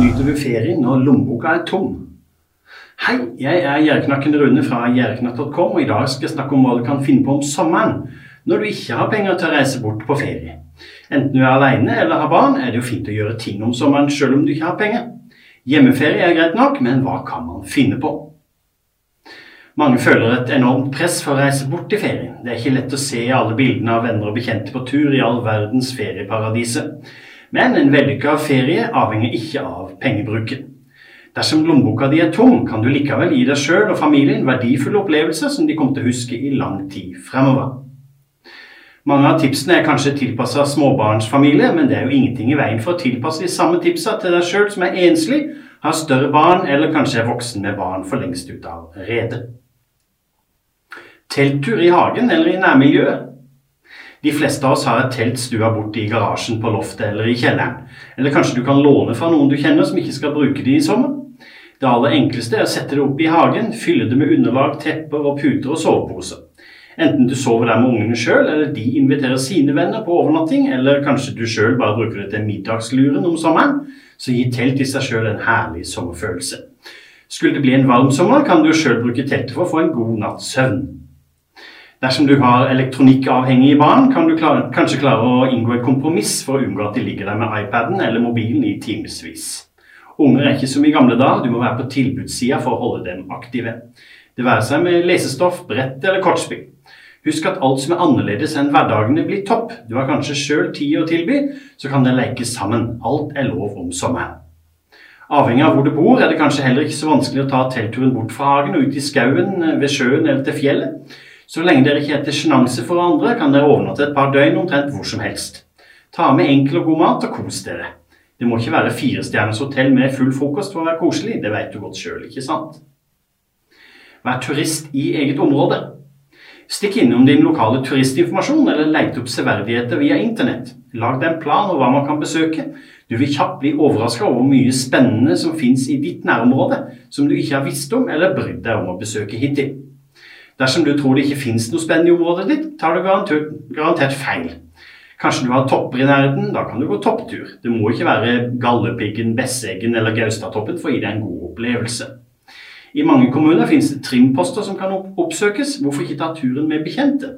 nyter du ferien når lommeboka er tom? Hei, jeg er Gjerdknakken Rune fra gjerdknatt.com, og i dag skal jeg snakke om hva du kan finne på om sommeren når du ikke har penger til å reise bort på ferie. Enten du er alene eller har barn, er det jo fint å gjøre ting om sommeren selv om du ikke har penger. Hjemmeferie er greit nok, men hva kan man finne på? Mange føler et enormt press for å reise bort i ferien. Det er ikke lett å se alle bildene av venner og bekjente på tur i all verdens ferieparadise. Men en vellykka ferie avhenger ikke av pengebruken. Dersom lommeboka di er tom, kan du likevel gi deg sjøl og familien verdifulle opplevelser som de kommer til å huske i lang tid fremover. Mange av tipsene er kanskje tilpassa småbarnsfamilier, men det er jo ingenting i veien for å tilpasse de samme tipsa til deg sjøl som er enslig, har større barn eller kanskje er voksen med barn for lengst ut av redet. Telttur i hagen eller i nærmiljøet de fleste av oss har et telt stua borte i garasjen, på loftet eller i kjelleren. Eller kanskje du kan låne fra noen du kjenner som ikke skal bruke det i sommer. Det aller enkleste er å sette det opp i hagen, fylle det med underlag, tepper og puter og sovepose. Enten du sover der med ungene sjøl, eller de inviterer sine venner på overnatting, eller kanskje du sjøl bare bruker det til middagsluren om sommeren, så gir telt i seg sjøl en herlig sommerfølelse. Skulle det bli en varm sommer, kan du sjøl bruke teltet for å få en god natts søvn. Dersom du har elektronikkavhengige barn, kan du klare, kanskje klare å inngå et kompromiss for å unngå at de ligger der med iPaden eller mobilen i timevis. Unger er ikke som i gamle dager, du må være på tilbudssida for å holde dem aktive. Det være seg med lesestoff, brett eller kortspill. Husk at alt som er annerledes enn hverdagene, blir topp. Du har kanskje sjøl tid å tilby, så kan dere leke sammen. Alt er lov om sommeren. Avhengig av hvor du bor, er det kanskje heller ikke så vanskelig å ta teltturen bort fra hagen og ut i skauen, ved sjøen eller til fjellet. Så lenge dere ikke er til sjenanse for andre, kan dere overnatte et par døgn omtrent hvor som helst. Ta med enkel og god mat og kos dere. Det må ikke være firestjerners hotell med full frokost for å være koselig, det vet du godt sjøl, ikke sant? Vær turist i eget område. Stikk innom din lokale turistinformasjon eller leit opp severdigheter via internett. Lag deg en plan over hva man kan besøke. Du vil kjapt bli overraska over hvor mye spennende som fins i ditt nærområde som du ikke har visst om eller brydd deg om å besøke hittil. Dersom du tror det ikke fins noe spennende i området ditt, tar du garantert, garantert feil. Kanskje du har topper i nærheten, da kan du gå topptur. Det må ikke være Galdhøpiggen, Besseggen eller Gaustatoppen for å gi deg en god opplevelse. I mange kommuner finnes det trimposter som kan oppsøkes, hvorfor ikke ta turen med bekjente?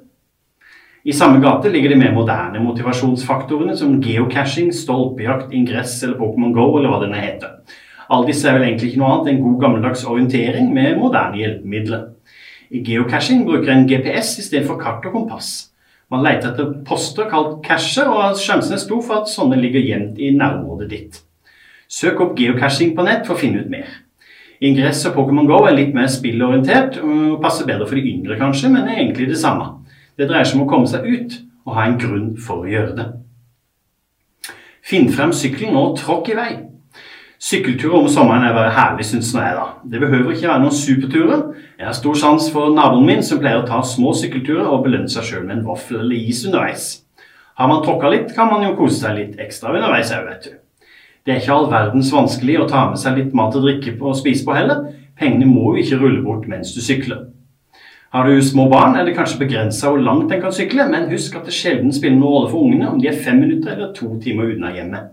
I samme gate ligger de mer moderne motivasjonsfaktorene som geocaching, stolpejakt, ingress eller Pokémon GO eller hva denne heter. Alle disse er vel egentlig ikke noe annet enn god gammeldags orientering med moderne hjelpemidler. Geocaching bruker en GPS i stedet for kart og kompass. Man leter etter poster kalt cacher, og sjansen er stor for at sånne ligger gjemt i nærområdet ditt. Søk opp geocaching på nett for å finne ut mer. Ingress og Pokémon GO er litt mer spillorientert og passer bedre for de yngre, kanskje, men er egentlig det samme. Det dreier seg om å komme seg ut og ha en grunn for å gjøre det. Finn frem sykkelen og tråkk i vei. Sykkelturer om sommeren er bare herlig, syns jeg. da. Det behøver ikke være noen superturer. Jeg har stor sans for naboen min som pleier å ta små sykkelturer og belønne seg sjøl med en vaffel eller is underveis. Har man tråkka litt, kan man jo kose seg litt ekstra underveis òg, vet du. Det er ikke all verdens vanskelig å ta med seg litt mat og drikke på og spise på heller. Pengene må jo ikke rulle bort mens du sykler. Har du små barn, er det kanskje begrensa hvor langt en kan sykle, men husk at det sjelden spiller noen rolle for ungene om de er fem minutter eller to timer unna hjemmet.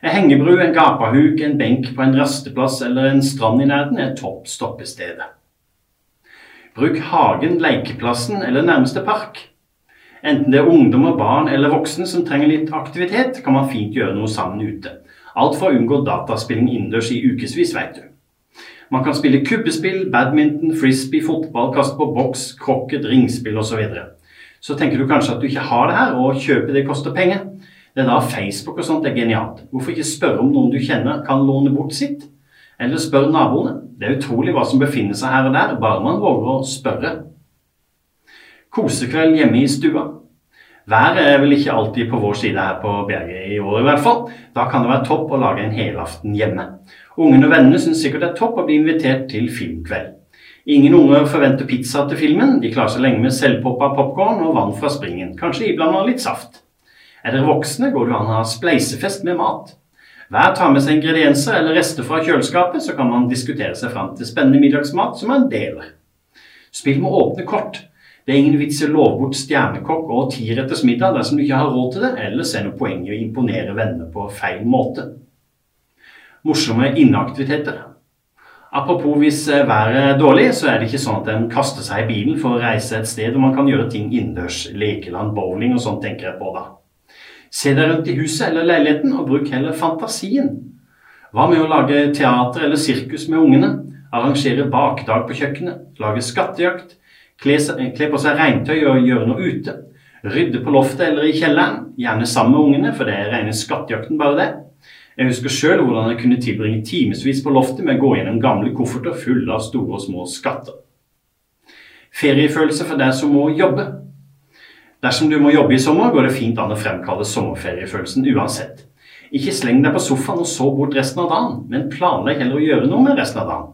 En hengebru, en gapahuk, en benk på en rasteplass eller en strand i nærheten er topp stoppestedet. Bruk hagen, lekeplassen eller nærmeste park. Enten det er ungdommer, barn eller voksne som trenger litt aktivitet, kan man fint gjøre noe sammen ute. Alt for å unngå dataspilling innendørs i ukevis, vet du. Man kan spille kubbespill, badminton, frisbee, fotball, kaste på boks, krokket, ringspill osv. Så, så tenker du kanskje at du ikke har det her, og kjøpet det koster penger. Det er da Facebook og sånt er genialt. Hvorfor ikke spørre om noen du kjenner kan låne bort sitt? Eller spør naboene. Det er utrolig hva som befinner seg her og der, bare man våger å spørre. Kosekveld hjemme i stua. Været er vel ikke alltid på vår side her på berget i år i hvert fall. Da kan det være topp å lage en helaften hjemme. Ungene og vennene syns sikkert det er topp å bli invitert til filmkveld. Ingen unger forventer pizza til filmen. De klarer seg lenge med selvpoppa popkorn og vann fra springen. Kanskje iblanda litt saft. Er dere voksne, går det an å ha spleisefest med mat. Hver tar med seg ingredienser eller rester fra kjøleskapet, så kan man diskutere seg fram til spennende middagsmat som man deler. Spill med åpne kort. Det er ingen vits i å love bort stjernekokk og tiretters middag dersom du ikke har råd til det, eller ser noe poeng i å imponere venner på feil måte. morsomme inneaktiviteter. Apropos hvis eh, været er dårlig, så er det ikke sånn at en kaster seg i bilen for å reise et sted hvor man kan gjøre ting innendørs. Lekeland, bowling og sånn tenker jeg på da. Se deg rundt i huset eller leiligheten, og bruk heller fantasien. Hva med å lage teater eller sirkus med ungene? Arrangere bakdag på kjøkkenet? Lage skattejakt? Kle, på seg regntøy og gjøre noe ute? Rydde på loftet eller i kjelleren? Gjerne sammen med ungene, for det er rene skattejakten bare det. Jeg husker sjøl hvordan jeg kunne tilbringe timevis på loftet med å gå gjennom gamle kofferter fulle av store og små skatter. Feriefølelse for deg som må jobbe. Dersom du må jobbe i sommer, går det fint an å fremkalle sommerferiefølelsen uansett. Ikke sleng deg på sofaen og sov bort resten av dagen, men planlegg heller å gjøre noe med resten av dagen.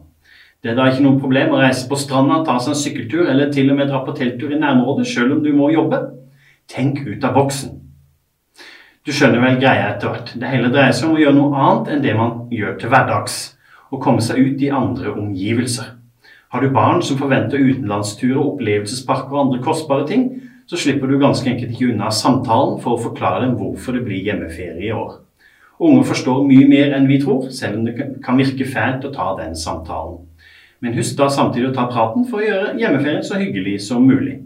Det er da ikke noe problem å reise på stranda, ta seg en sykkeltur eller til og med dra på telttur i nærområdet, sjøl om du må jobbe. Tenk ut av boksen. Du skjønner vel greia etter hvert. Det hele dreier seg om å gjøre noe annet enn det man gjør til hverdags. Å komme seg ut i andre omgivelser. Har du barn som forventer utenlandsturer, opplevelsesparker og andre kostbare ting, så slipper du ganske enkelt ikke unna samtalen for å forklare dem hvorfor det blir hjemmeferie i år. Unger forstår mye mer enn vi tror, selv om det kan virke fælt å ta den samtalen. Men husk da samtidig å ta praten for å gjøre hjemmeferien så hyggelig som mulig.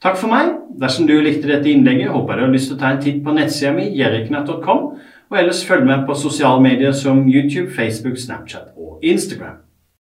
Takk for meg. Dersom du likte dette innlegget, håper jeg du har lyst til å ta en titt på nettsida mi, jerriknatt.com, og ellers følg med på sosiale medier som YouTube, Facebook, Snapchat og Instagram.